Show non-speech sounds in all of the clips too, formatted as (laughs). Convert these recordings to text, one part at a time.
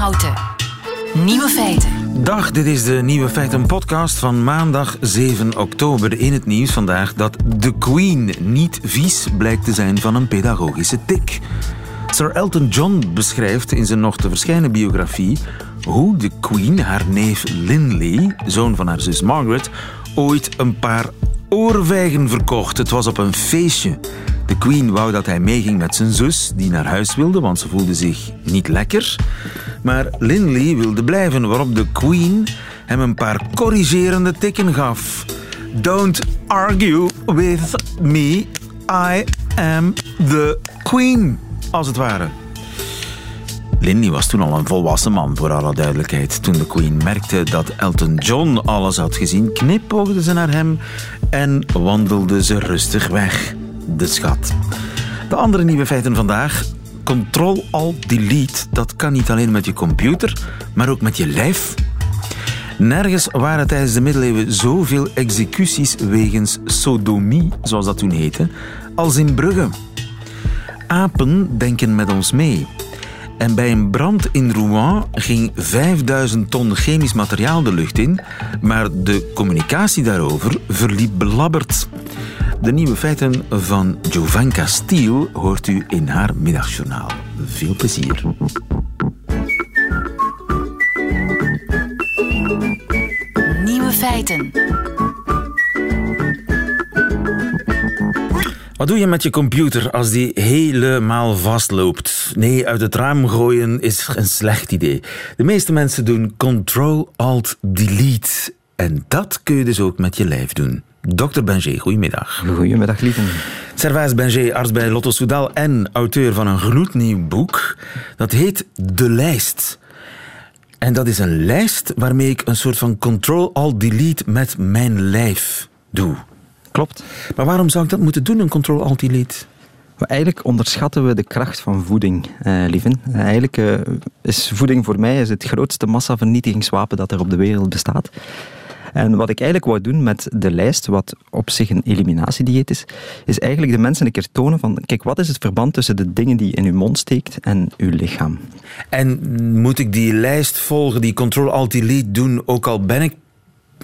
Houten. Nieuwe feiten. Dag, dit is de Nieuwe Feiten podcast van maandag 7 oktober. In het nieuws vandaag dat de Queen niet vies blijkt te zijn van een pedagogische tik. Sir Elton John beschrijft in zijn nog te verschijnen biografie hoe de Queen haar neef Linley, zoon van haar zus Margaret, ooit een paar oorvijgen verkocht. Het was op een feestje. De Queen wou dat hij meeging met zijn zus, die naar huis wilde, want ze voelde zich niet lekker. Maar Linley wilde blijven, waarop de Queen hem een paar corrigerende tikken gaf. Don't argue with me. I am the Queen, als het ware. Linley was toen al een volwassen man, voor alle duidelijkheid. Toen de Queen merkte dat Elton John alles had gezien, knipoogde ze naar hem en wandelde ze rustig weg. De schat. De andere nieuwe feiten vandaag. Ctrl-Alt-Delete, dat kan niet alleen met je computer, maar ook met je lijf. Nergens waren tijdens de middeleeuwen zoveel executies wegens sodomie, zoals dat toen heette, als in Brugge. Apen denken met ons mee. En bij een brand in Rouen ging 5000 ton chemisch materiaal de lucht in, maar de communicatie daarover verliep belabberd. De nieuwe feiten van Jovanka Stiel hoort u in haar middagjournaal. Veel plezier. Nieuwe feiten. Wat doe je met je computer als die helemaal vastloopt? Nee, uit het raam gooien is een slecht idee. De meeste mensen doen Ctrl-Alt-Delete. En dat kun je dus ook met je lijf doen. Dr. Benjé, goedemiddag. Goedemiddag, lieve. Servaas Benjé, arts bij Lotto Soudal en auteur van een gloednieuw boek. Dat heet De Lijst. En dat is een lijst waarmee ik een soort van Ctrl-Alt-Delete met mijn lijf doe. Klopt. Maar waarom zou ik dat moeten doen, een Ctrl-Alt-Delete? Maar eigenlijk onderschatten we de kracht van voeding, eh, lieven. Eh, eigenlijk eh, is voeding voor mij is het grootste massavernietigingswapen dat er op de wereld bestaat. En wat ik eigenlijk wou doen met de lijst, wat op zich een eliminatiedieet is, is eigenlijk de mensen een keer tonen van, kijk, wat is het verband tussen de dingen die in uw mond steekt en uw lichaam? En moet ik die lijst volgen, die Ctrl-Alt-Delete doen, ook al ben ik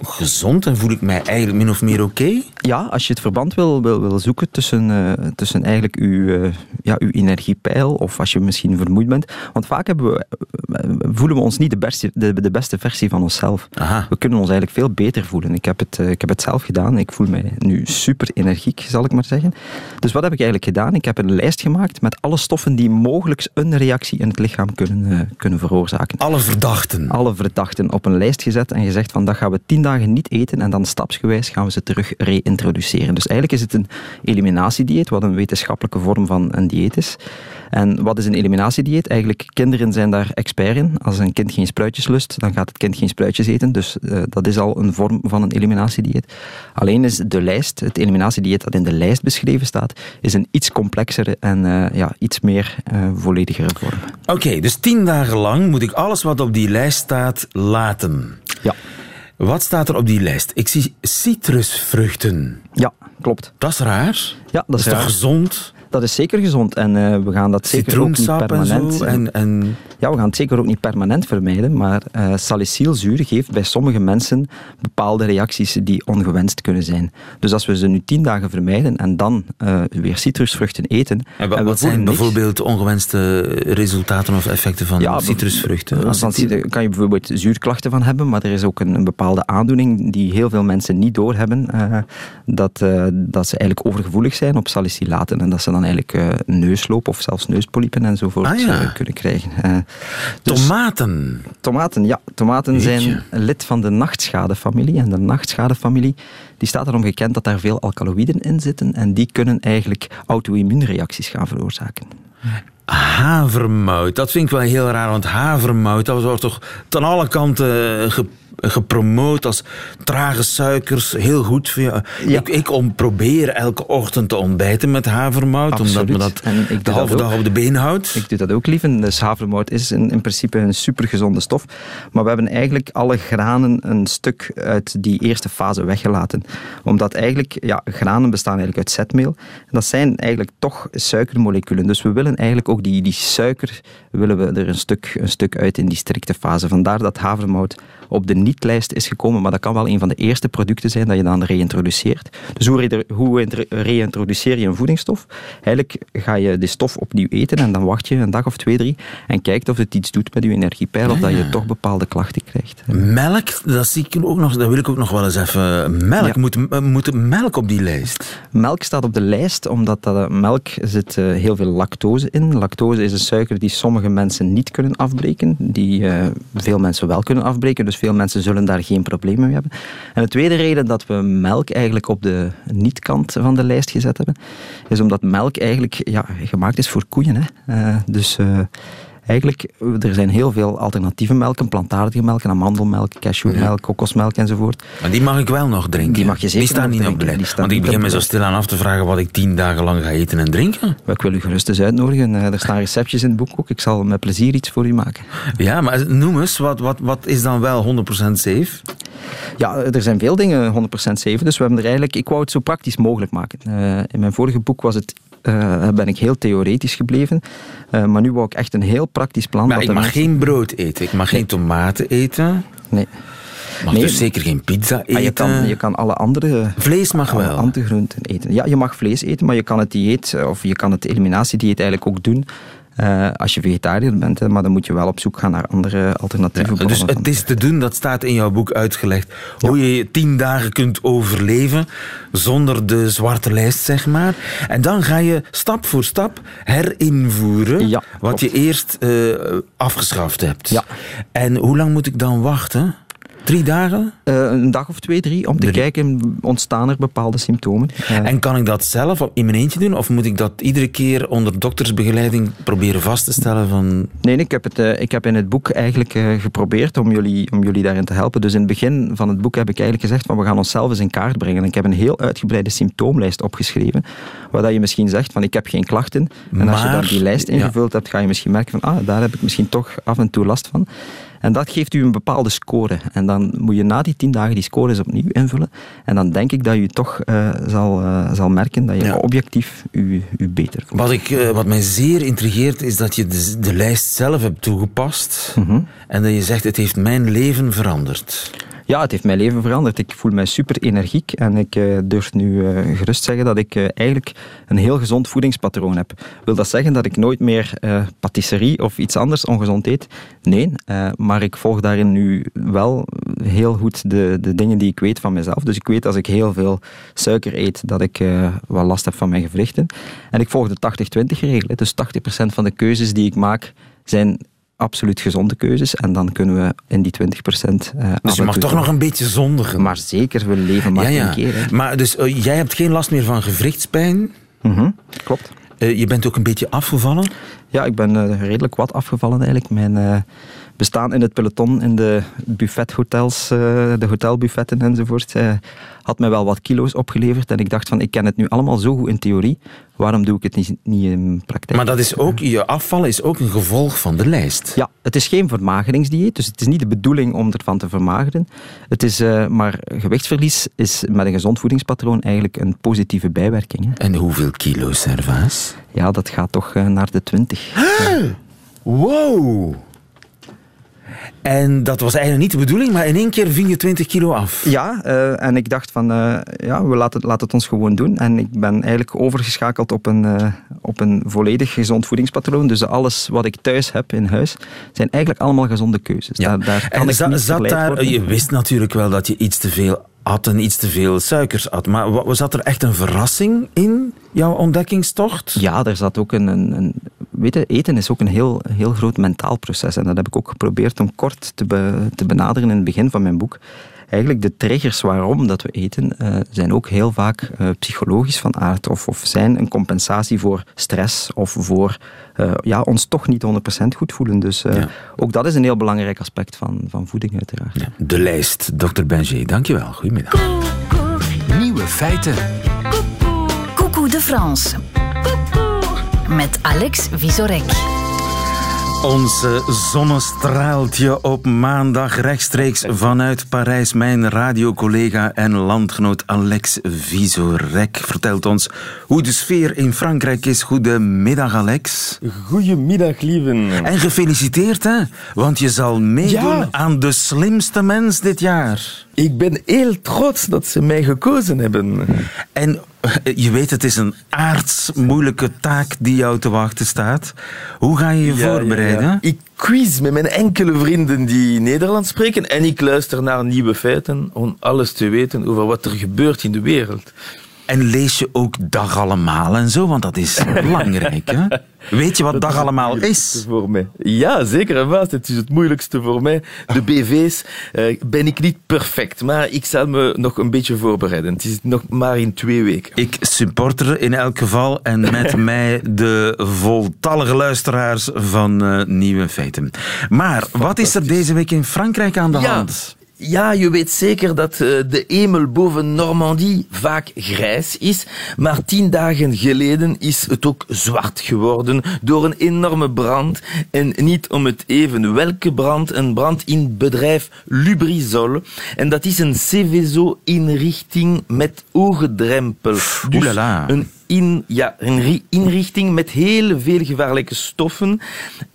gezond en voel ik mij eigenlijk min of meer oké? Ja, als je het verband wil, wil, wil zoeken tussen, uh, tussen eigenlijk uw, uh, ja, uw energiepeil of als je misschien vermoeid bent. Want vaak hebben we, uh, voelen we ons niet de beste, de, de beste versie van onszelf. Aha. We kunnen ons eigenlijk veel beter voelen. Ik heb, het, ik heb het zelf gedaan. Ik voel mij nu super energiek, zal ik maar zeggen. Dus wat heb ik eigenlijk gedaan? Ik heb een lijst gemaakt met alle stoffen die mogelijk een reactie in het lichaam kunnen, kunnen veroorzaken. Alle verdachten? Alle verdachten op een lijst gezet en gezegd van dat gaan we tien dagen niet eten en dan stapsgewijs gaan we ze terug reintroduceren. Dus eigenlijk is het een eliminatiedieet, wat een wetenschappelijke vorm van een dieet is. En wat is een eliminatiedieet? Eigenlijk, kinderen zijn daar expert in. Als een kind geen spruitjes lust, dan gaat het kind geen spruitjes eten. Dus uh, dat is al een vorm van een eliminatiedieet. Alleen is de lijst, het eliminatiedieet dat in de lijst beschreven staat, is een iets complexere en uh, ja, iets meer uh, volledigere vorm. Oké, okay, dus tien dagen lang moet ik alles wat op die lijst staat laten. Ja. Wat staat er op die lijst? Ik zie citrusvruchten. Ja, klopt. Dat is raar. Ja, dat is, dat is raar. toch gezond? Dat is zeker gezond en uh, we gaan dat zeker ook niet permanent... En, zo en, en... Ja, we gaan het zeker ook niet permanent vermijden, maar uh, salicylzuur geeft bij sommige mensen bepaalde reacties die ongewenst kunnen zijn. Dus als we ze nu tien dagen vermijden en dan uh, weer citrusvruchten eten... En wat, en wat zijn niks, bijvoorbeeld ongewenste resultaten of effecten van ja, citrusvruchten? Als dan kan je bijvoorbeeld zuurklachten van hebben, maar er is ook een, een bepaalde aandoening die heel veel mensen niet doorhebben, dat, dat ze eigenlijk overgevoelig zijn op salicylaten en dat ze dan eigenlijk uh, neusloop of zelfs neuspolypen enzovoort ah, ja. uh, kunnen krijgen. Uh, dus tomaten? Tomaten, ja. Tomaten Jeetje. zijn lid van de nachtschadefamilie. En de nachtschadefamilie die staat erom gekend dat daar veel alkaloïden in zitten en die kunnen eigenlijk auto-immuunreacties gaan veroorzaken. Havermout, dat vind ik wel heel raar, want havermout, dat wordt toch aan alle kanten gepromoot als trage suikers, heel goed. Ja. Ik, ik om, probeer elke ochtend te ontbijten met havermout, omdat me dat de dat halve ook. dag op de been houdt. Ik doe dat ook lief. En Dus havermout is in, in principe een supergezonde stof. Maar we hebben eigenlijk alle granen een stuk uit die eerste fase weggelaten. Omdat eigenlijk, ja, granen bestaan eigenlijk uit zetmeel. En dat zijn eigenlijk toch suikermoleculen. Dus we willen eigenlijk ook die, die suiker, willen we er een stuk, een stuk uit in die strikte fase. Vandaar dat havermout op de niet-lijst is gekomen. Maar dat kan wel een van de eerste producten zijn dat je dan reïntroduceert. Dus hoe, hoe reïntroduceer je een voedingsstof? Eigenlijk ga je die stof opnieuw eten en dan wacht je een dag of twee, drie en kijkt of het iets doet met je energiepeil of dat je toch bepaalde klachten krijgt. Melk, dat, zie ik ook nog, dat wil ik ook nog wel eens even. Melk, Ja. moet, moet melk op die lijst? Melk staat op de lijst omdat dat, eh, melk zit eh, heel veel lactose in. Lactose is een suiker die sommige mensen niet kunnen afbreken, die eh, veel mensen wel kunnen afbreken, dus veel mensen zullen daar geen problemen mee hebben. En de tweede reden dat we melk eigenlijk op de niet-kant van de lijst gezet hebben, is omdat melk eigenlijk ja, gemaakt is voor koeien. Hè. Eh, dus... Eigenlijk, er zijn heel veel alternatieve melken, plantaardige melken, amandelmelk, cashewmelk, kokosmelk enzovoort. Maar die mag ik wel nog drinken. Die mag je zeker Die staan niet op de lijst. Want ik begin me zo stilaan af te vragen wat ik tien dagen lang ga eten en drinken. Ik wil u gerust eens uitnodigen. Eh, Er staan receptjes in het boek ook. Ik zal met plezier iets voor u maken. Ja, maar noem eens, wat, wat, wat is dan wel 100% safe? Ja, er zijn veel dingen 100% safe. Dus we hebben er eigenlijk... Ik wou het zo praktisch mogelijk maken. Eh, in mijn vorige boek was het, eh, ben ik heel theoretisch gebleven. Eh, maar nu wou ik echt een heel praktisch plan. Maar dat ik mag mensen- geen brood eten, ik mag geen tomaten eten, Nee. mag Nee. dus zeker geen pizza eten. Je kan, je kan alle andere... Vlees mag alle wel. andere groenten eten. Ja, je mag vlees eten, maar je kan het dieet, of je kan het eliminatiedieet eigenlijk ook doen eh, als je vegetariër bent. Hè, maar dan moet je wel op zoek gaan naar andere alternatieve Ja, bronnen dus het is te doen, dat staat in jouw boek uitgelegd. Hoe je tien dagen kunt overleven zonder de zwarte lijst, zeg maar. En dan ga je stap voor stap herinvoeren Ja, wat je eerst eh, afgeschaft hebt. Ja. En hoe lang moet ik dan wachten? Drie dagen? Eh, een dag of twee, drie, om te Drie. kijken, ontstaan er bepaalde symptomen. En kan ik dat zelf in mijn eentje doen? Of moet ik dat iedere keer onder doktersbegeleiding proberen vast te stellen van... Nee, ik heb, het, eh, ik heb in het boek eigenlijk eh, geprobeerd om jullie, om jullie daarin te helpen. Dus in het begin van het boek heb ik eigenlijk gezegd van we gaan onszelf eens in kaart brengen. En ik heb een heel uitgebreide symptoomlijst opgeschreven, waar dat je misschien zegt van ik heb geen klachten. En als je dan die lijst ja. ingevuld hebt, ga je misschien merken van ah, daar heb ik misschien toch af en toe last van. En dat geeft u een bepaalde score. En dan moet je na die tien dagen die score eens opnieuw invullen. En dan denk ik dat je toch eh, zal, eh, zal merken dat je Ja. objectief u, u beter voelt. Wat, ik, eh, wat mij zeer intrigeert is dat je de, de lijst zelf hebt toegepast. Mhm. En dat je zegt, het heeft mijn leven veranderd. Ja, het heeft mijn leven veranderd. Ik voel mij super energiek en ik eh, durf nu eh, gerust zeggen dat ik eh, eigenlijk een heel gezond voedingspatroon heb. Wil dat zeggen dat ik nooit meer patisserie of iets anders ongezond eet? Nee, maar ik volg daarin nu wel heel goed de, de dingen die ik weet van mezelf. Dus ik weet als ik heel veel suiker eet, dat ik wel last heb van mijn gewrichten. En ik volg de 80-20 regel. Dus 80% van de keuzes die ik maak zijn absoluut gezonde keuzes. En dan kunnen we in die 20% eh Dus je mag toch nog een beetje zondigen. maar zeker, we leven maar ja, ja. één keer. Hè. Maar dus eh, jij hebt geen last meer van gewrichtspijn. Mhm, klopt. Eh, je bent ook een beetje afgevallen. Ja, ik ben redelijk wat afgevallen eigenlijk. Mijn bestaan in het peloton, in de buffethotels, eh, de hotelbuffetten enzovoort, had mij wel wat kilo's opgeleverd. En ik dacht van, ik ken het nu allemaal zo goed in theorie, waarom doe ik het niet, niet in praktijk? Maar dat is ook, je afvallen is ook een gevolg van de lijst. Ja, het is geen vermageringsdieet, dus het is niet de bedoeling om ervan te vermageren. Het is, eh, maar gewichtsverlies is met een gezond voedingspatroon eigenlijk een positieve bijwerking. Hè. En hoeveel kilo servaas? Ja, dat gaat toch eh, naar de 20. Wow! En dat was eigenlijk niet de bedoeling, maar in één keer ving je 20 kilo af. Ja, eh, en ik dacht van, eh, ja, we laten, laten het ons gewoon doen. En ik ben eigenlijk overgeschakeld op een, eh, op een volledig gezond voedingspatroon. Dus alles wat ik thuis heb in huis, zijn eigenlijk allemaal gezonde keuzes. Daar, daar kan en ik zat daar, worden. je wist natuurlijk wel dat je iets te veel at en iets te veel suikers at. Maar wa- zat er echt een verrassing in jouw ontdekkingstocht? Ja, er zat ook een... een, een weet je, eten is ook een heel, heel groot mentaal proces. En dat heb ik ook geprobeerd om kort te, te benaderen in het begin van mijn boek. Eigenlijk de triggers waarom dat we eten, uh, zijn ook heel vaak uh, psychologisch van aard of, of zijn een compensatie voor stress of voor uh, ja, ons toch niet 100% goed voelen. Dus ja. ook dat is een heel belangrijk aspect van, van voeding uiteraard. Ja. De lijst, dokter Benjé, dankjewel. Goedemiddag. Nieuwe feiten. Coucou de France. Met Alex Visorek. Onze zonnestraaltje op maandag rechtstreeks vanuit Parijs. Mijn radiocollega en landgenoot Alex Visorek vertelt ons hoe de sfeer in Frankrijk is. Goedemiddag, Alex. Goedemiddag, lieven. En gefeliciteerd, hè? Want je zal meedoen aan de slimste mens dit jaar. Ik ben heel trots dat ze mij gekozen hebben. En je weet, het is een aards moeilijke taak die jou te wachten staat. Hoe ga je je voorbereiden? ik quiz met mijn enkele vrienden die Nederlands spreken en ik luister naar nieuwe feiten om alles te weten over wat er gebeurt in de wereld. En lees je ook Dag Allemaal en zo? Want dat is (laughs) belangrijk, hè? Weet je wat Dag Allemaal is? Voor mij. Ja, zeker en vast. Het is het moeilijkste voor mij. De BV's uh, ben ik niet perfect, maar ik zal me nog een beetje voorbereiden. Het is nog maar in twee weken. Ik supporter in elk geval en met (laughs) mij de voltallige luisteraars van uh, Nieuwe Feiten. Maar wat is er deze week in Frankrijk aan de ja. hand? Ja, je weet zeker dat uh, de hemel boven Normandie vaak grijs is, maar tien dagen geleden is het ook zwart geworden door een enorme brand. En niet om het even welke brand, een brand in bedrijf Lubrizol. En dat is een Cveso-inrichting met oogdrempel. Dus een in, ja, een inrichting met heel veel gevaarlijke stoffen.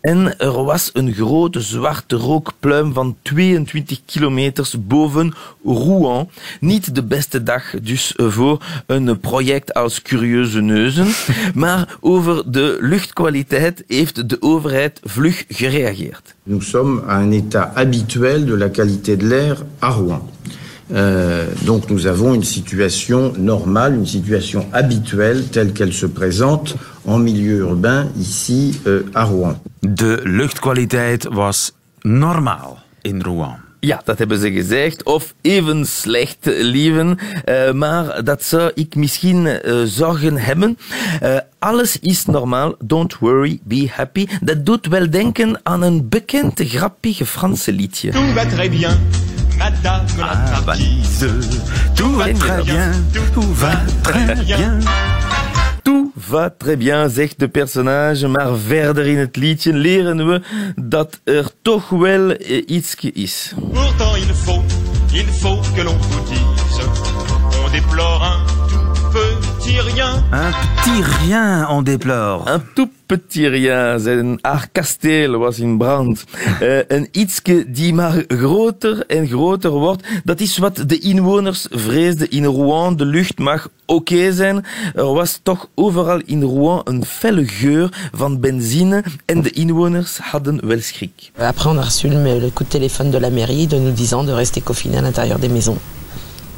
En er was een grote zwarte rookpluim van 22 kilometers boven Rouen. Niet de beste dag dus voor een project als Curieuze Neuzen. (laughs) maar over de luchtkwaliteit heeft de overheid vlug gereageerd. Nous sommes à un état habituel de la qualité de l'air à Rouen. Euh, donc nous avons une situation normale, une situation habituelle telle qu'elle se présente en milieu urbain ici euh, à Rouen. De luchtkwaliteit was normaal in Rouen. Ja, dat hebben ze gezegd. Of even slecht, lieven. Uh, maar dat zou ik misschien uh, zorgen hebben. Uh, alles is normaal. Don't worry, be happy. Dat doet wel denken aan een bekend grappige Franse liedje. Tout va très bien. Madame la Ah, valise. Tout va très bien. Tout va très bien. Tout va très bien, zegt de personage, maar verder in het liedje leren we dat er toch wel iets is. Pourtant il faut, il faut que l'on vous dise, on déplore un rien. Un petit rien, on déplore. Een tout petit rien, zijn haar kasteel was in brand. Uh, een ietske die maar groter en groter wordt, dat is wat de inwoners vreesden in Rouen. De lucht mag oké okay zijn. Er was toch overal in Rouen een felle geur van benzine en de inwoners hadden wel schrik. Après, on a reçu le, le coup de téléphone de la mairie de nous disant de rester confinés à l'intérieur des maisons.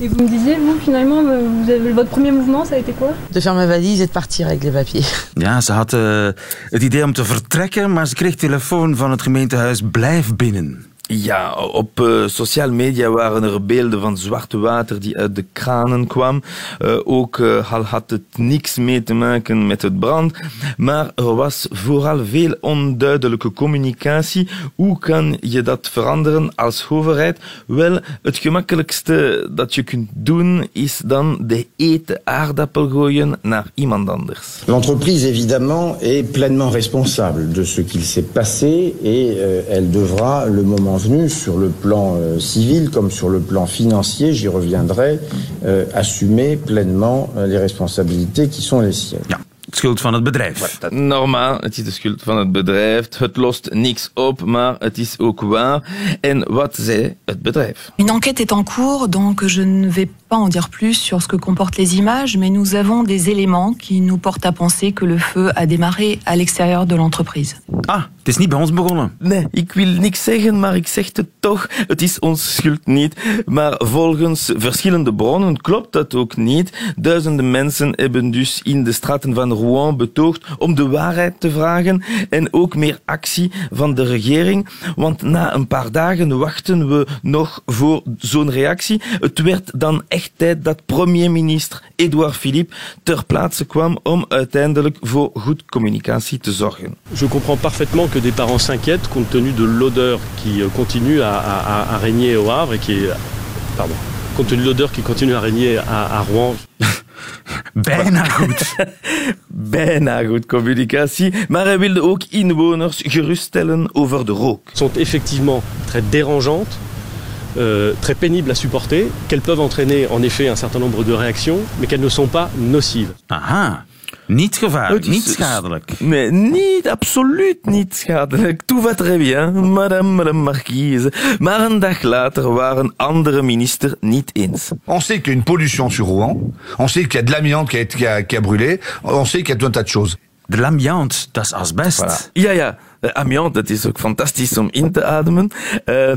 Et vous me disiez, vous, finalement, vous avez, votre premier mouvement, ça a été quoi De faire ma valise et de partir avec les papiers. (laughs) Ja, ze had uh, het idee om te vertrekken, maar ze kreeg telefoon van het gemeentehuis Blijf binnen. Ja, op uh, sociale media waren er beelden van zwart water die uit de kranen kwam. Uh, ook uh, al had het niks mee te maken met het brand. Maar er was vooral veel onduidelijke communicatie. Hoe kan je dat veranderen als overheid? Wel, het gemakkelijkste dat je kunt doen is dan de eten aardappel gooien naar iemand anders. L'entreprise, évidemment, est pleinement responsable de ce qu'il s'est passé et elle devra, le moment sur le plan euh, civil comme sur le plan financier, j'y reviendrai, euh, assumer pleinement euh, les responsabilités qui sont les siennes. Ja. Schuld van het bedrijf. Normaal, het is de schuld van het bedrijf. Het lost niks op, maar het is ook waar. En wat zei het bedrijf? Une enquête est en cours, donc je ne vais pas en dire plus sur ce que comportent les images, mais nous avons des éléments qui nous portent à penser que le feu a démarré à l'extérieur de l'entreprise. Ah, het is niet bij ons begonnen. Nee, ik wil niks zeggen, maar ik zeg het toch. Het is ons schuld niet. Maar volgens verschillende bronnen klopt dat ook niet. Duizenden mensen hebben dus in de straten van Rouen betoogd om de waarheid te vragen en ook meer actie van de regering. Want na een paar dagen wachten we nog voor zo'n reactie. Het werd dan echt tijd dat premier-minister Edouard Philippe ter plaatse kwam om uiteindelijk voor goed communicatie te zorgen. Je comprends parfaitement que des parents s'inquiètent compte tenu de l'odeur qui euh, continue à, à, à, régner au Havre et qui est, pardon, compte tenu de l'odeur qui continue à régner à, à Rouen. (laughs) Bijna goed. Bijna (laughs) goed communicatie. Maar hij wilde ook inwoners geruststellen over de rook. Sont effectivement très dérangeantes, euh, très pénibles à supporter, qu'elles peuvent entraîner en effet un certain nombre de réactions, mais qu'elles ne sont pas nocives. Aha. Niet gevaarlijk, niet schadelijk. Nee, niet, absoluut niet schadelijk. Tout va très bien, madame, madame marquise. Maar een dag later waren andere minister niet eens. On sait qu'il y a une pollution sur Rouen. On sait qu'il y a de l'amiante qui a, qui, qui a brûlé. On sait qu'il y a tout un tas de choses. De l'amiante, dat is asbest. Voilà. Ja, ja. Amiant, dat is ook fantastisch om in te ademen. Uh,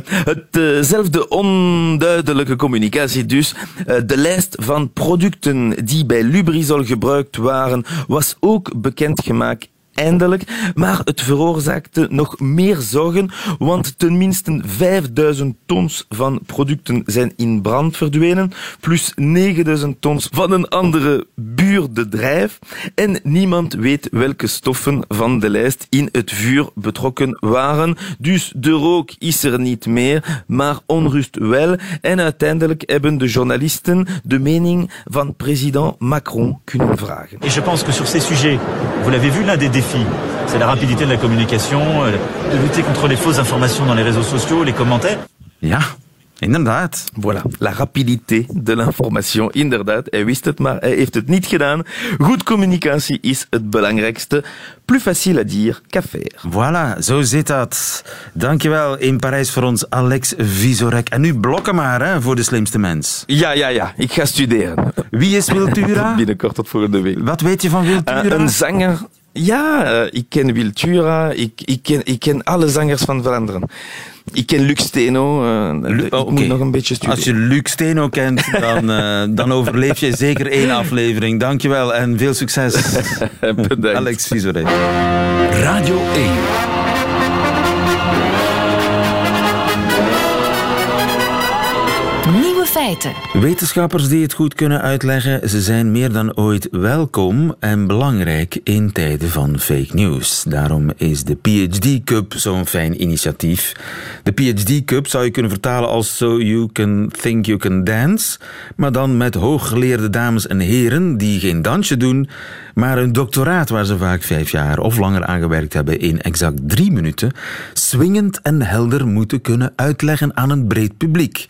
hetzelfde onduidelijke communicatie dus. Uh, de lijst van producten die bij Lubrizol gebruikt waren, was ook bekendgemaakt eindelijk, maar het veroorzaakte nog meer zorgen, want tenminste 5000 tons van producten zijn in brand verdwenen, plus 9000 tons van een andere buurbedrijf. En niemand weet welke stoffen van de lijst in het vuur betrokken waren. Dus de rook is er niet meer, maar onrust wel. En uiteindelijk hebben de journalisten de mening van president Macron kunnen vragen. Et je pense que sur ces sujets, vous l'avez vu, l'un des c'est la rapidité de la communication, euh, de lutter contre les fausses informations dans les réseaux sociaux, les commentaires. Ja, inderdaad. Voilà, la rapidité de l'information, inderdaad. Hij wist het, maar hij heeft het niet gedaan. Goed communicatie is het belangrijkste. Plus facile à dire qu'à faire. Voilà, zo zit dat. Dankjewel in Parijs voor ons Alex Visorek. En nu blokken maar hè, voor de slimste mens. Ja, ja, ja. Ik ga studeren. Wie is Wiltura? (laughs) Binnenkort tot volgende week. Wat weet je van Wiltura? Uh, een zanger ja, uh, ik ken Wiltura, ik, ik, ken, ik ken alle zangers van Vlaanderen. Ik ken Luc Steno, uh, Lu ik okay. moet nog een beetje studeren. Als je Luc Steno kent, dan, uh, (laughs) dan overleef je zeker één aflevering. Dankjewel en veel succes. (laughs) Bedankt. Alex Visorek. Radio 1. Wetenschappers die het goed kunnen uitleggen, ze zijn meer dan ooit welkom en belangrijk in tijden van fake news. Daarom is de PhD Cup zo'n fijn initiatief. De PhD Cup zou je kunnen vertalen als So You Can Think You Can Dance, maar dan met hooggeleerde dames en heren die geen dansje doen, maar een doctoraat waar ze vaak vijf jaar of langer aan gewerkt hebben in exact drie minuten, swingend en helder moeten kunnen uitleggen aan een breed publiek.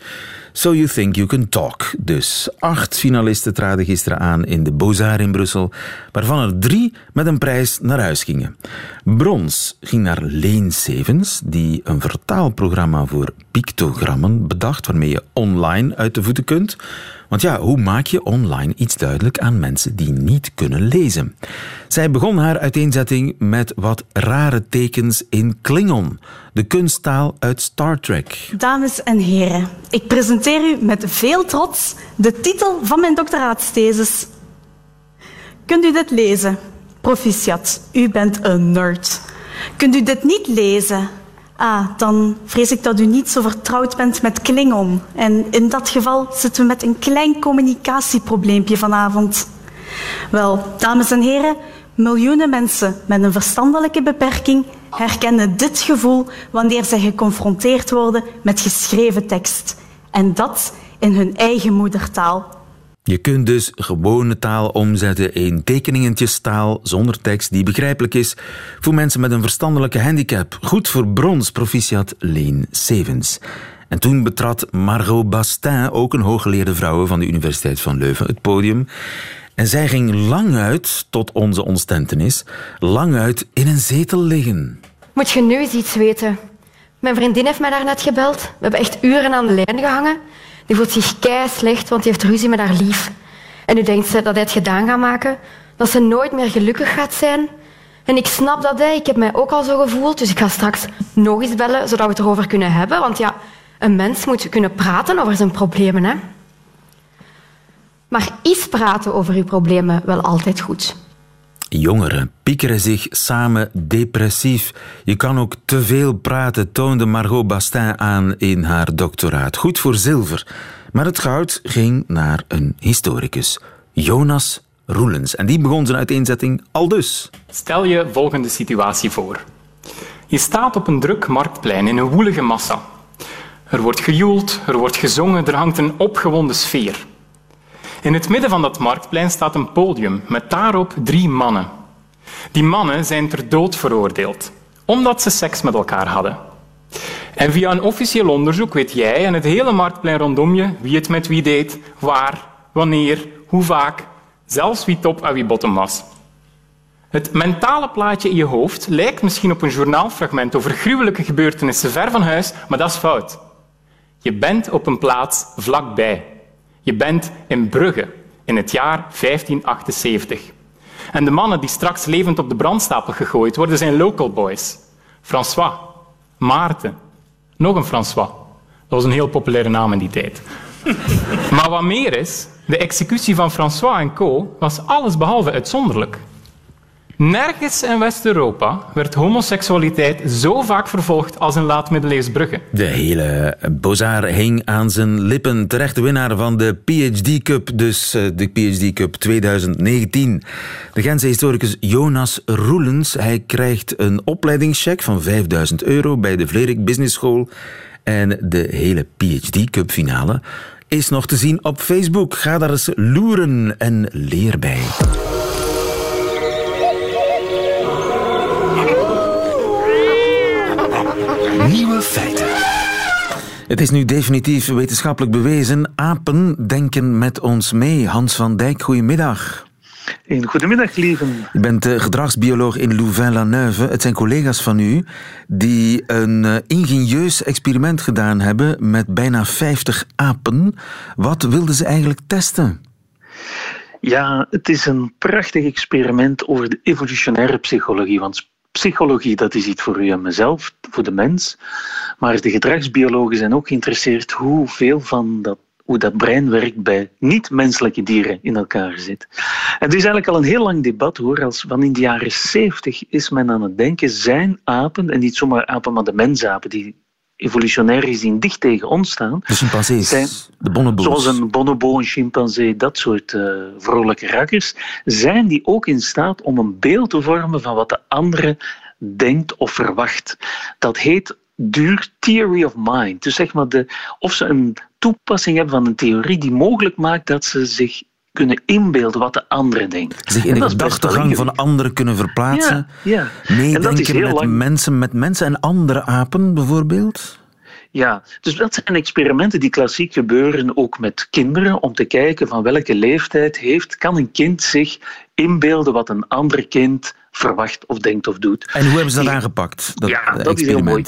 So You Think You Can Talk. Dus acht finalisten traden gisteren aan in de Beaux-Arts in Brussel, waarvan er drie met een prijs naar huis gingen. Brons ging naar Leen Sevens, die een vertaalprogramma voor pictogrammen bedacht, waarmee je online uit de voeten kunt. Want ja, hoe maak je online iets duidelijk aan mensen die niet kunnen lezen? Zij begon haar uiteenzetting met wat rare tekens in Klingon, de kunsttaal uit Star Trek. Dames en heren, ik presenteer u met veel trots de titel van mijn doctoraatsthesis. Kunt u dit lezen? Proficiat, u bent een nerd. Kunt u dit niet lezen? Ah, dan vrees ik dat u niet zo vertrouwd bent met Klingon. En in dat geval zitten we met een klein communicatieprobleempje vanavond. Wel, dames en heren, miljoenen mensen met een verstandelijke beperking herkennen dit gevoel wanneer zij geconfronteerd worden met geschreven tekst. En dat in hun eigen moedertaal. Je kunt dus gewone taal omzetten in tekeningentjestaal zonder tekst die begrijpelijk is voor mensen met een verstandelijke handicap. Goed voor brons, proficiat Leen Sevens. En toen betrad Margot Bastin, ook een hooggeleerde vrouw van de Universiteit van Leuven, het podium. En zij ging lang uit, tot onze ontstentenis, lang uit in een zetel liggen. Moet je nu eens iets weten? Mijn vriendin heeft mij daarnet gebeld. We hebben echt uren aan de lijn gehangen. Die voelt zich kei slecht, want die heeft ruzie met haar lief. En nu denkt ze dat hij het gedaan gaat maken, dat ze nooit meer gelukkig gaat zijn. En ik snap dat, hè. ik heb mij ook al zo gevoeld, dus ik ga straks nog eens bellen, zodat we het erover kunnen hebben. Want ja, een mens moet kunnen praten over zijn problemen. Hè. Maar is praten over uw problemen wel altijd goed? Jongeren piekeren zich samen depressief. Je kan ook te veel praten, toonde Margot Bastin aan in haar doctoraat. Goed voor zilver. Maar het goud ging naar een historicus, Jonas Roelens. En die begon zijn uiteenzetting al dus. Stel je volgende situatie voor. Je staat op een druk marktplein in een woelige massa. Er wordt gejoeld, er wordt gezongen, er hangt een opgewonden sfeer. In het midden van dat marktplein staat een podium met daarop drie mannen. Die mannen zijn ter dood veroordeeld, omdat ze seks met elkaar hadden. En via een officieel onderzoek weet jij en het hele marktplein rondom je wie het met wie deed, waar, wanneer, hoe vaak, zelfs wie top en wie bottom was. Het mentale plaatje in je hoofd lijkt misschien op een journaalfragment over gruwelijke gebeurtenissen ver van huis, maar dat is fout. Je bent op een plaats vlakbij. Je bent in Brugge in het jaar 1578. En de mannen die straks levend op de brandstapel gegooid worden zijn local boys. François, Maarten, nog een François. Dat was een heel populaire naam in die tijd. (laughs) Maar wat meer is, de executie van François en co. was allesbehalve uitzonderlijk. Nergens in West-Europa werd homoseksualiteit zo vaak vervolgd als in laat-middeleeuws Brugge. De hele Bozar hing aan zijn lippen. Terechte winnaar van de PhD Cup, dus eh, de PhD Cup 2019. De Gentse historicus Jonas Roelens. Hij krijgt een opleidingscheck van 5000 euro bij de Vlerik Business School. En de hele PhD Cup finale is nog te zien op Facebook. Ga daar eens loeren en leer bij. Nieuwe feiten. Het is nu definitief wetenschappelijk bewezen. Apen denken met ons mee. Hans van Dijk, goedemiddag. Een goedemiddag, lieve. Je bent eh, gedragsbioloog in Louvain-la-Neuve. Het zijn collega's van u die een eh, ingenieus experiment gedaan hebben met bijna 50 apen. Wat wilden ze eigenlijk testen? Ja, het is een prachtig experiment over de evolutionaire psychologie. Want psychologie, dat is iets voor u en mezelf, voor de mens. Maar de gedragsbiologen zijn ook geïnteresseerd hoeveel van dat hoe dat brein werkt bij niet-menselijke dieren in elkaar zit. En het is eigenlijk al een heel lang debat hoor. Als van in de jaren 70 is men aan het denken, zijn apen, en niet zomaar apen, maar de mensapen, die evolutionair gezien dicht tegen ons staan. De chimpansees, zijn, de bonobo's. Zoals een bonobo, een chimpansee, dat soort uh, vrolijke rakkers. Zijn die ook in staat om een beeld te vormen van wat de andere denkt of verwacht? Dat heet duur theory of mind. Dus zeg maar de, of ze een toepassing hebben van een theorie die mogelijk maakt dat ze zich kunnen inbeelden wat de andere denkt. Zich in de gedachtegang van anderen kunnen verplaatsen. Ja, ja. Meedenken met lang... mensen, met mensen en andere apen bijvoorbeeld. Ja, dus dat zijn experimenten die klassiek gebeuren ook met kinderen, om te kijken van welke leeftijd heeft, kan een kind zich inbeelden wat een ander kind verwacht of denkt of doet. En hoe hebben ze dat aangepakt? Dat ja, dat is heel mooi.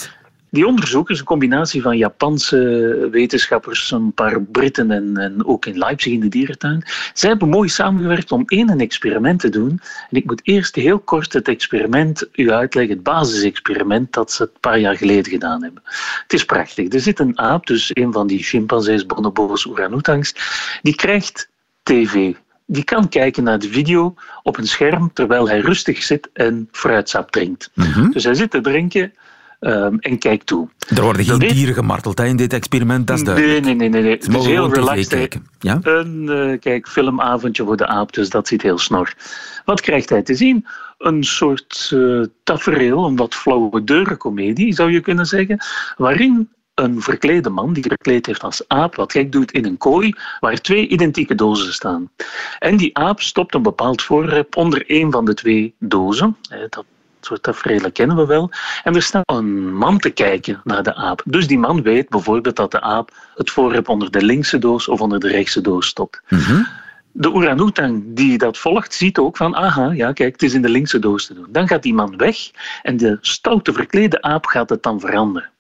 Die onderzoekers, een combinatie van Japanse wetenschappers, een paar Britten en, en ook in Leipzig in de dierentuin, zij hebben mooi samengewerkt om één een experiment te doen. En ik moet eerst heel kort het experiment u uitleggen, het basisexperiment dat ze een paar jaar geleden gedaan hebben. Het is prachtig. Er zit een aap, dus een van die chimpansees, bonobos, orangutangs, die krijgt tv die kan kijken naar de video op een scherm terwijl hij rustig zit en fruitsap drinkt. Mm -hmm. Dus hij zit te drinken um, en kijkt toe. Er worden geen dieren gemarteld hè, in dit experiment, dat is duidelijk. Nee, nee, nee. nee. Het is heel relaxed. Kijken. Ja? Een uh, kijk, filmavondje voor de aap, dus dat ziet heel snor. Wat krijgt hij te zien? Een soort uh, tafereel, een wat flauwe deurencomedie, zou je kunnen zeggen, waarin een verklede man die verkleed heeft als aap wat gek doet in een kooi waar twee identieke dozen staan. En die aap stopt een bepaald voorwerp onder een van de twee dozen. Dat soort tafereelen kennen we wel. En er staat een man te kijken naar de aap. Dus die man weet bijvoorbeeld dat de aap het voorwerp onder de linkse doos of onder de rechtse doos stopt. Mm -hmm. De orang-oetang die dat volgt, ziet ook van, aha, ja, kijk, het is in de linkse doos te doen. Dan gaat die man weg en de stoute verklede aap gaat het dan veranderen.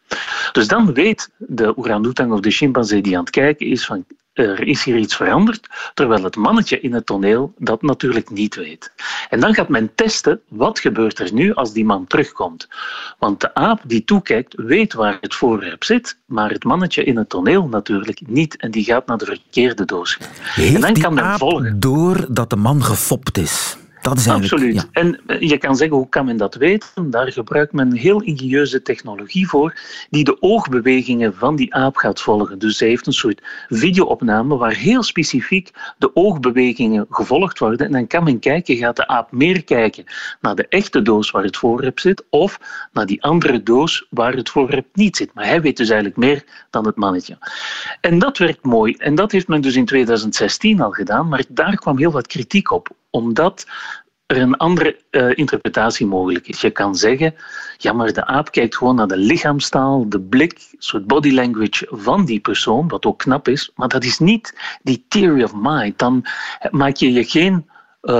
Dus dan weet de orangutang of de chimpansee die aan het kijken is van er is hier iets veranderd, terwijl het mannetje in het toneel dat natuurlijk niet weet. En dan gaat men testen wat gebeurt er nu als die man terugkomt. Want de aap die toekijkt weet waar het voorwerp zit, maar het mannetje in het toneel natuurlijk niet en die gaat naar de verkeerde doos. Heeft en dan die kan men aap volgen. door dat de man gefopt is? Dat is eigenlijk... Absoluut. ja. En eh, je kan zeggen, hoe kan men dat weten? Daar gebruikt men heel ingenieuze technologie voor, die de oogbewegingen van die aap gaat volgen. Dus zij heeft een soort videoopname waar heel specifiek de oogbewegingen gevolgd worden. En dan kan men kijken, gaat de aap meer kijken naar de echte doos waar het voorwerp zit, of naar die andere doos waar het voorwerp niet zit. Maar hij weet dus eigenlijk meer dan het mannetje. En dat werkt mooi. En dat heeft men dus in 2016 al gedaan, maar daar kwam heel wat kritiek op omdat er een andere eh, interpretatie mogelijk is. Je kan zeggen, ja, maar de aap kijkt gewoon naar de lichaamstaal, de blik, soort body language van die persoon, wat ook knap is, maar dat is niet die theory of mind. Dan maak je je geen eh,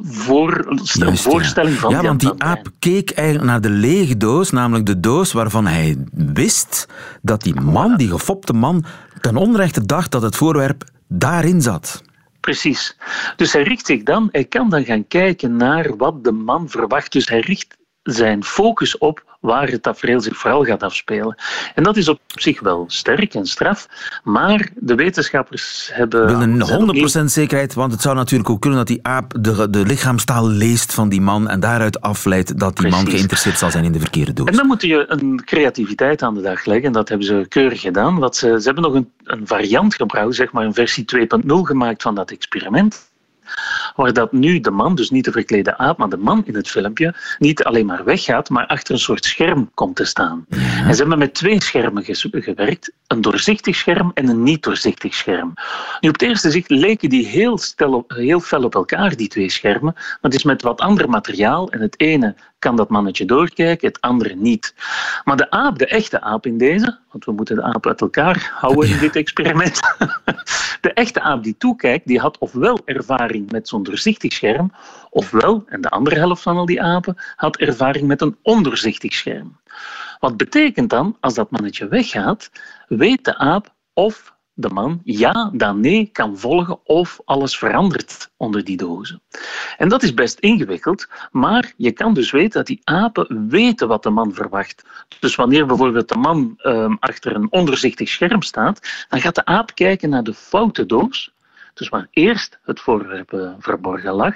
voor, Juist, ja. voorstelling van Ja, die want die aap keek eigenlijk naar de lege doos, namelijk de doos waarvan hij wist dat die man, die gefopte man, ten onrechte dacht dat het voorwerp daarin zat. Precies. Dus hij richt zich dan, hij kan dan gaan kijken naar wat de man verwacht. Dus hij richt zijn focus op waar het tafereel zich vooral gaat afspelen. En dat is op zich wel sterk en straf, maar de wetenschappers hebben... willen zijn opnieuw- 100% zekerheid, want het zou natuurlijk ook kunnen dat die aap de, de lichaamstaal leest van die man en daaruit afleidt dat die man geïnteresseerd zal zijn in de verkeerde doos. En dan moet je een creativiteit aan de dag leggen. En dat hebben ze keurig gedaan. Want ze, ze hebben nog een, een variant gebruikt, zeg maar een versie 2.0 gemaakt van dat experiment. Waar dat nu de man, dus niet de verklede aap, maar de man in het filmpje, niet alleen maar weggaat, maar achter een soort scherm komt te staan. En ze hebben met twee schermen gewerkt. Een doorzichtig scherm en een niet doorzichtig scherm. Nu, op het eerste zicht leken die heel, stel op, heel fel op elkaar, die twee schermen. Maar het is met wat ander materiaal. En het ene kan dat mannetje doorkijken, het andere niet. Maar de aap, de echte aap in deze, want we moeten de aap uit elkaar houden in dit experiment. (laughs) De echte aap die toekijkt, die had ofwel ervaring met zo'n doorzichtig scherm, ofwel, en de andere helft van al die apen, had ervaring met een ondoorzichtig scherm. Wat betekent dan, als dat mannetje weggaat, weet de aap of de man ja dan nee kan volgen of alles verandert onder die dozen. En dat is best ingewikkeld, maar je kan dus weten dat die apen weten wat de man verwacht. Dus wanneer bijvoorbeeld de man ehm, achter een onderzichtig scherm staat, dan gaat de aap kijken naar de foute doos, dus waar eerst het voorwerp eh, verborgen lag.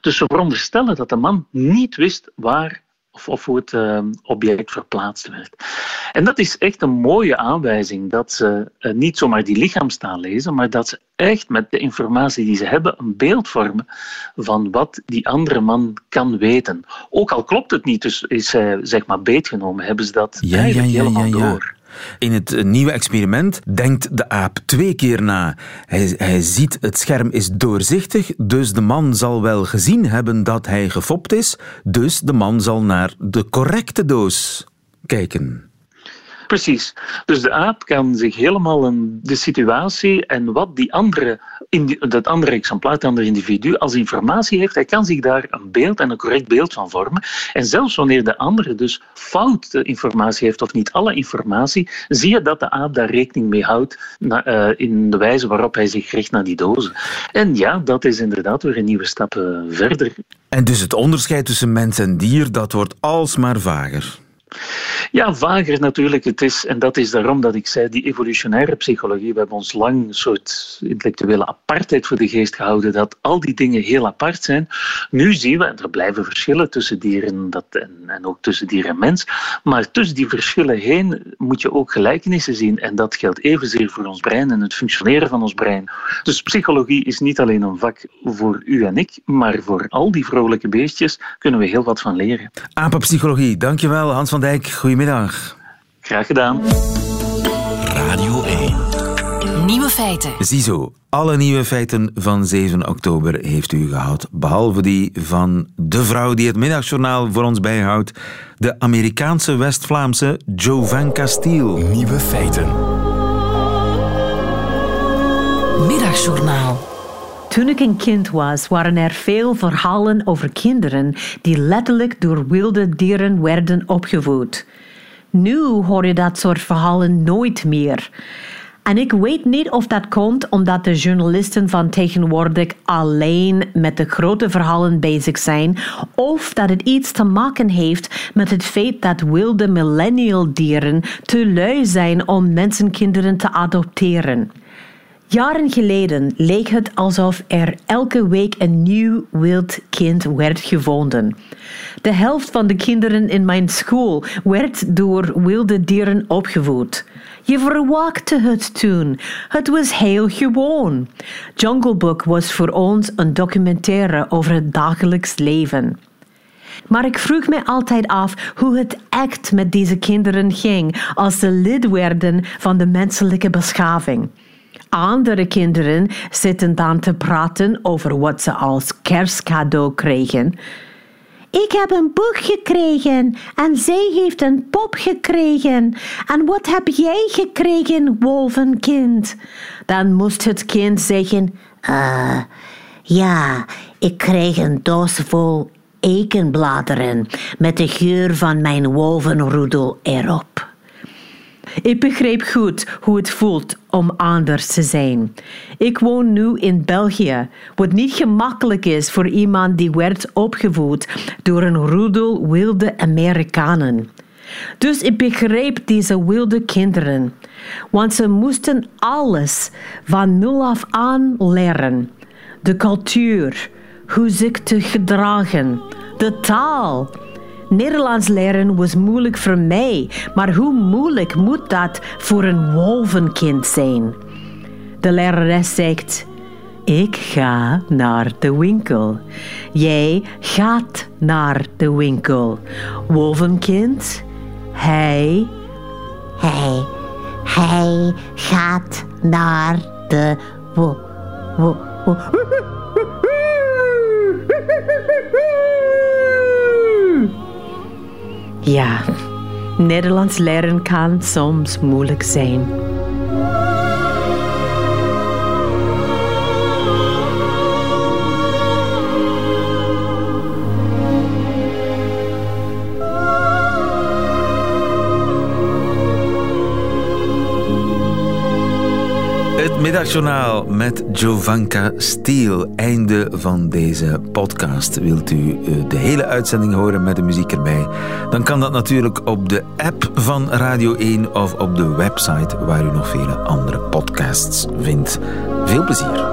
Dus ze veronderstellen dat de man niet wist waar of, of hoe het eh, object verplaatst werd. En dat is echt een mooie aanwijzing dat ze eh, niet zomaar die lichaamstaal lezen, maar dat ze echt met de informatie die ze hebben een beeld vormen van wat die andere man kan weten. Ook al klopt het niet, dus is hij zeg maar beetgenomen, hebben ze dat Ja, eigenlijk ja, ja, helemaal door. In het eh, nieuwe experiment denkt de aap twee keer na. Hij, hij ziet het scherm is doorzichtig, dus de man zal wel gezien hebben dat hij gefopt is, dus de man zal naar de correcte doos kijken. Precies. Dus de aap kan zich helemaal in de situatie en wat die andere, dat andere exemplaar, het andere individu, als informatie heeft, hij kan zich daar een beeld en een correct beeld van vormen. En zelfs wanneer de andere dus foute informatie heeft of niet alle informatie, zie je dat de aap daar rekening mee houdt eh, in de wijze waarop hij zich richt naar die dozen. En ja, dat is inderdaad weer een nieuwe stap eh, verder. En dus het onderscheid tussen mens en dier, dat wordt alsmaar vager. Ja, vager natuurlijk. Het is, en dat is daarom dat ik zei, die evolutionaire psychologie, we hebben ons lang een soort intellectuele apartheid voor de geest gehouden, dat al die dingen heel apart zijn. Nu zien we, en er blijven verschillen tussen dieren dat, en, ook tussen dier en mens, maar tussen die verschillen heen moet je ook gelijkenissen zien. En dat geldt evenzeer voor ons brein en het functioneren van ons brein. Dus psychologie is niet alleen een vak voor u en ik, maar voor al die vrolijke beestjes kunnen we heel wat van leren. Apenpsychologie, dankjewel Hans van Dijk. Goedemiddag. Graag gedaan. Radio 1. Nieuwe feiten. Ziezo, alle nieuwe feiten van 7 oktober heeft u gehad. Behalve die van de vrouw die het middagjournaal voor ons bijhoudt. De Amerikaanse West-Vlaamse Jovan Castiel. Nieuwe feiten. Middagjournaal. Toen ik een kind was, waren er veel verhalen over kinderen die letterlijk door wilde dieren werden opgevoed. Nu hoor je dat soort verhalen nooit meer. En ik weet niet of dat komt omdat de journalisten van tegenwoordig alleen met de grote verhalen bezig zijn, of dat het iets te maken heeft met het feit dat wilde millennial dieren te lui zijn om mensenkinderen te adopteren. Jaren geleden leek het alsof er elke week een nieuw wild kind werd gevonden. De helft van de kinderen in mijn school werd door wilde dieren opgevoed. Je verwachtte het toen. Het was heel gewoon. Jungle Book was voor ons een documentaire over het dagelijks leven. Maar ik vroeg me altijd af hoe het echt met deze kinderen ging als ze lid werden van de menselijke beschaving. Andere kinderen zitten dan te praten over wat ze als kerstcadeau kregen. Ik heb een boek gekregen en zij heeft een pop gekregen. En wat heb jij gekregen, wolvenkind? Dan moest het kind zeggen: uh, Ja, ik kreeg een doos vol eikenbladeren met de geur van mijn wolvenroedel erop. Ik begreep goed hoe het voelt om anders te zijn. Ik woon nu in België, wat niet gemakkelijk is voor iemand die werd opgevoed door een roedel wilde Amerikanen. Dus ik begreep deze wilde kinderen, want ze moesten alles van nul af aan leren. De cultuur, hoe zich te gedragen, de taal, Nederlands leren was moeilijk voor mij, maar hoe moeilijk moet dat voor een wolvenkind zijn? De lerares zegt: Ik ga naar de winkel. Jij gaat naar de winkel. Wolvenkind, hij. Hij. Hij gaat naar de. Wo, wo, wo. Ja, Nederlands leren kan soms moeilijk zijn. Het middagjournaal met Jovanka Steel. Einde van deze podcast. Wilt u eh, de hele uitzending horen met de muziek erbij? Dan kan dat natuurlijk op de app van Radio 1 of op de website waar u nog vele andere podcasts vindt. Veel plezier.